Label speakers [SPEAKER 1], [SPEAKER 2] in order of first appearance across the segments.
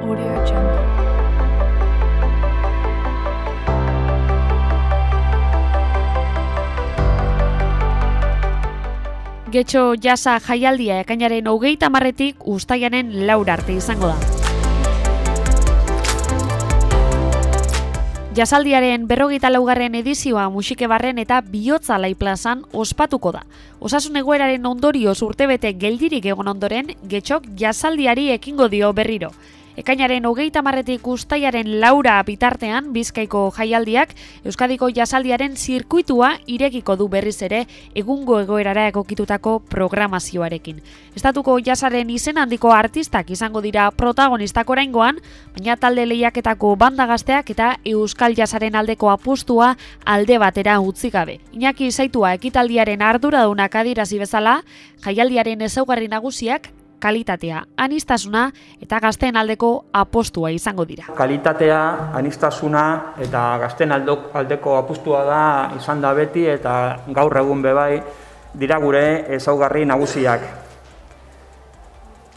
[SPEAKER 1] Audio Jungle.
[SPEAKER 2] Getxo jasa jaialdia ekainaren hogeita marretik ustaianen laur arte izango da. Jasaldiaren berrogeita laugarren edizioa musike barren eta bihotza lai plazan ospatuko da. Osasun egoeraren ondorioz urtebete geldirik egon ondoren, getxok jasaldiari ekingo dio berriro. Ekainaren hogeita marretik ustaiaren laura bitartean bizkaiko jaialdiak Euskadiko jasaldiaren zirkuitua irekiko du berriz ere egungo egoerara egokitutako programazioarekin. Estatuko jasaren izen handiko artistak izango dira protagonistak oraingoan, baina talde lehiaketako banda gazteak eta Euskal jasaren aldeko apustua alde batera utzi gabe. Iñaki zaitua ekitaldiaren arduradunak adirazi bezala, jaialdiaren ezaugarri nagusiak kalitatea, anistasuna eta gazteen aldeko apostua izango dira.
[SPEAKER 3] Kalitatea, anistasuna eta aldok, aldeko apustua da izan da beti eta gaur egun bebai dira gure ezaugarri nagusiak.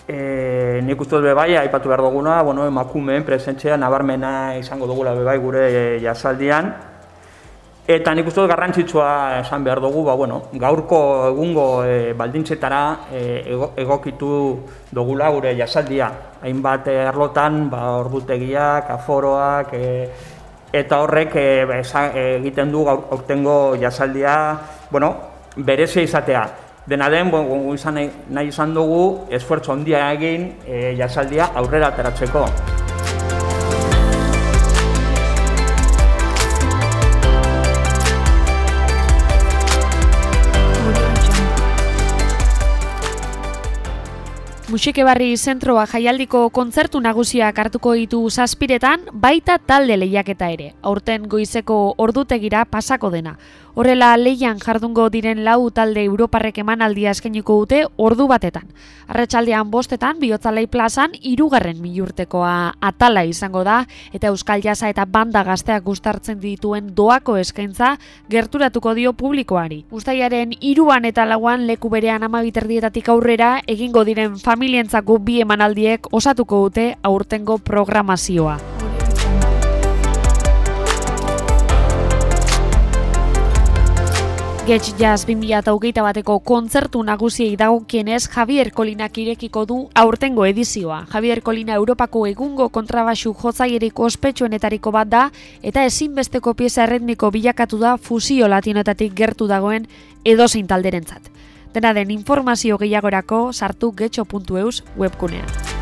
[SPEAKER 3] E, nik uste dut bebai, aipatu behar duguna, bueno, emakumeen presentzia nabarmena izango dugula bebai gure jasaldian, Eta nik uste dut garrantzitsua esan behar dugu, ba, bueno, gaurko egungo e, baldintzetara e, egokitu dugula gure jasaldia. Hainbat erlotan, ba, ordutegiak, aforoak, e, eta horrek e, egiten du gaur, aurtengo jasaldia, bueno, berezia izatea. Dena den, bueno, izan nahi, nahi izan dugu, esfuerzo handia egin e, jasaldia aurrera ateratzeko.
[SPEAKER 2] Musike barri zentroa jaialdiko kontzertu nagusiak hartuko ditu zazpiretan, baita talde lehiaketa ere, aurten goizeko ordutegira pasako dena. Horrela leian jardungo diren lau talde Europarrek emanaldia eskainiko dute ordu batetan. Arratsaldean bostetan, bihotzalei plazan, irugarren milurtekoa atala izango da, eta Euskal Jasa eta banda gazteak gustartzen dituen doako eskaintza gerturatuko dio publikoari. Uztaiaren iruan eta lauan leku berean amabiterdietatik aurrera, egingo diren familientzako bi emanaldiek osatuko dute aurtengo programazioa. Getx Jazz 2008 bateko kontzertu nagusiei dagokienez Javier Kolinak irekiko du aurtengo edizioa. Javier Kolina Europako egungo kontrabaxu jotzaierik ospetsuenetariko bat da eta ezinbesteko pieza erritmiko bilakatu da fusio latinoetatik gertu dagoen edozein talderentzat. Dena den informazio gehiagorako sartu getxo.eus webkunean.